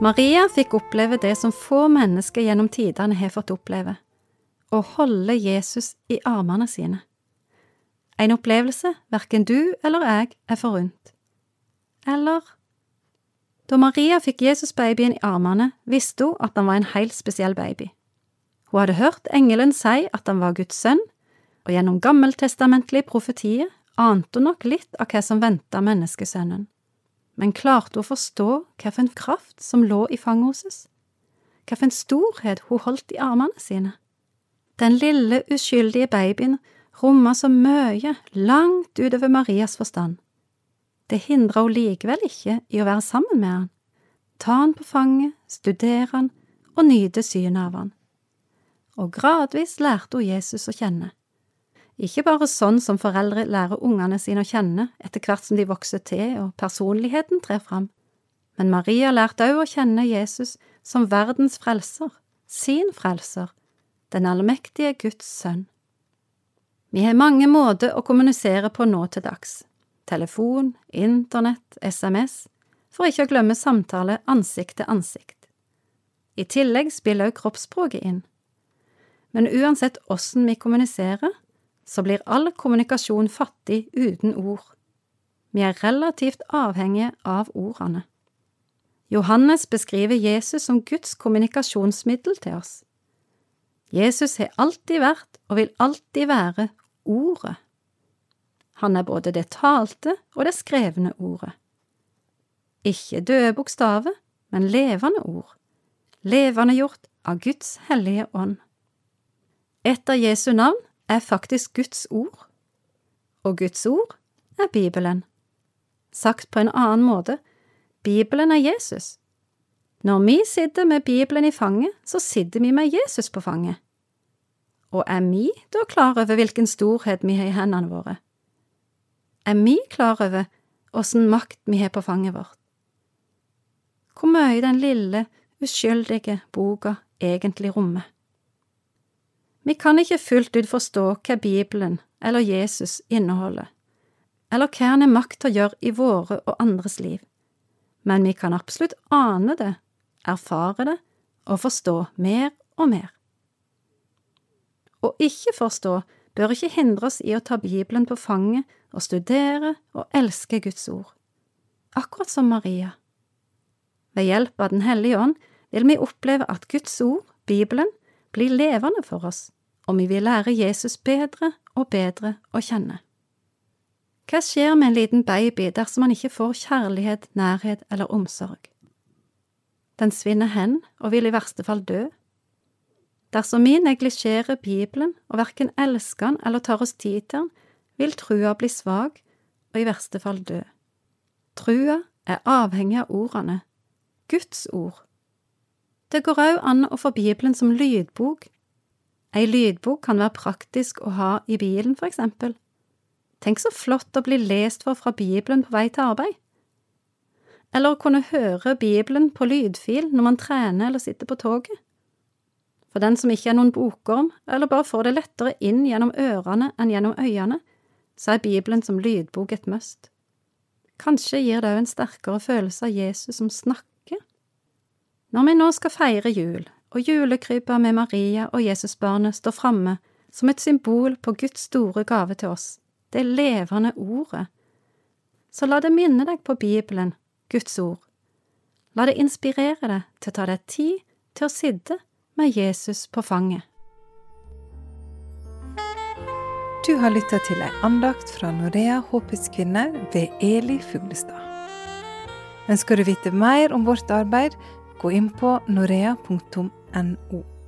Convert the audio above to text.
Maria fikk oppleve det som få mennesker gjennom tidene har fått oppleve, å holde Jesus i armene sine. En opplevelse verken du eller jeg er forunt. Eller Da Maria fikk Jesusbabyen i armene, visste hun at han var en helt spesiell baby. Hun hadde hørt engelen si at han var Guds sønn, og gjennom gammeltestamentlige profetier ante hun nok litt av hva som venta menneskesønnen. Men klarte å forstå hvilken kraft som lå i fanget hennes? Hvilken storhet hun holdt i armene sine? Den lille, uskyldige babyen romma så mye, langt utover Marias forstand. Det hindra hun likevel ikke i å være sammen med han, ta han på fanget, studere han og nyte synet av han. Og gradvis lærte hun Jesus å kjenne. Ikke bare sånn som foreldre lærer ungene sine å kjenne etter hvert som de vokser til og personligheten trer fram, men Maria lærte òg å kjenne Jesus som verdens frelser, sin frelser, den allmektige Guds sønn. Vi har mange måter å kommunisere på nå til dags telefon, internett, SMS, for ikke å glemme samtale ansikt til ansikt. I tillegg spiller også kroppsspråket inn. Men uansett åssen vi kommuniserer, så blir all kommunikasjon fattig uten ord. Vi er relativt avhengige av ordene. Johannes beskriver Jesus som Guds kommunikasjonsmiddel til oss. Jesus har alltid vært og vil alltid være Ordet. Han er både det talte og det skrevne ordet. Ikke døde bokstaver, men levende ord, levende gjort av Guds hellige ånd. Etter Jesu navn er faktisk Guds ord, og Guds ord er Bibelen. Sagt på en annen måte, Bibelen er Jesus. Når vi sitter med Bibelen i fanget, så sitter vi med Jesus på fanget. Og er vi da klar over hvilken storhet vi har i hendene våre? Er vi klar over åssen makt vi har på fanget vårt? Hvor mye den lille, uskyldige boka egentlig rommer? Vi kan ikke fullt ut forstå hva Bibelen eller Jesus inneholder, eller hva han er makt til å gjøre i våre og andres liv, men vi kan absolutt ane det, erfare det og forstå mer og mer. Å ikke forstå bør ikke hindre oss i å ta Bibelen på fanget og studere og elske Guds ord, akkurat som Maria. Ved hjelp av Den hellige ånd vil vi oppleve at Guds ord, Bibelen, blir levende for oss, og vi vil lære Jesus bedre og bedre å kjenne. Hva skjer med en liten baby dersom han ikke får kjærlighet, nærhet eller omsorg? Den svinner hen og vil i verste fall dø. Dersom vi neglisjerer Bibelen og verken elsker den eller tar oss tid til den, vil trua bli svak og i verste fall dø. Trua er avhengig av ordene, Guds ord. Det går òg an å få Bibelen som lydbok. Ei lydbok kan være praktisk å ha i bilen, for eksempel. Tenk så flott å bli lest for fra Bibelen på vei til arbeid. Eller å kunne høre Bibelen på lydfil når man trener eller sitter på toget. For den som ikke er noen bokorm, eller bare får det lettere inn gjennom ørene enn gjennom øynene, så er Bibelen som lydbok et must. Kanskje gir det òg en sterkere følelse av Jesus som snakker. Når vi nå skal feire jul, og julekrybba med Maria og Jesusbarnet står framme som et symbol på Guds store gave til oss, det levende ordet, så la det minne deg på Bibelen, Guds ord. La det inspirere deg til å ta deg tid til å sitte med Jesus på fanget. Du har lytta til ei andakt fra Norea Håpets kvinner ved Eli Fuglestad. Ønsker du vite mer om vårt arbeid, gå inn på norea.no.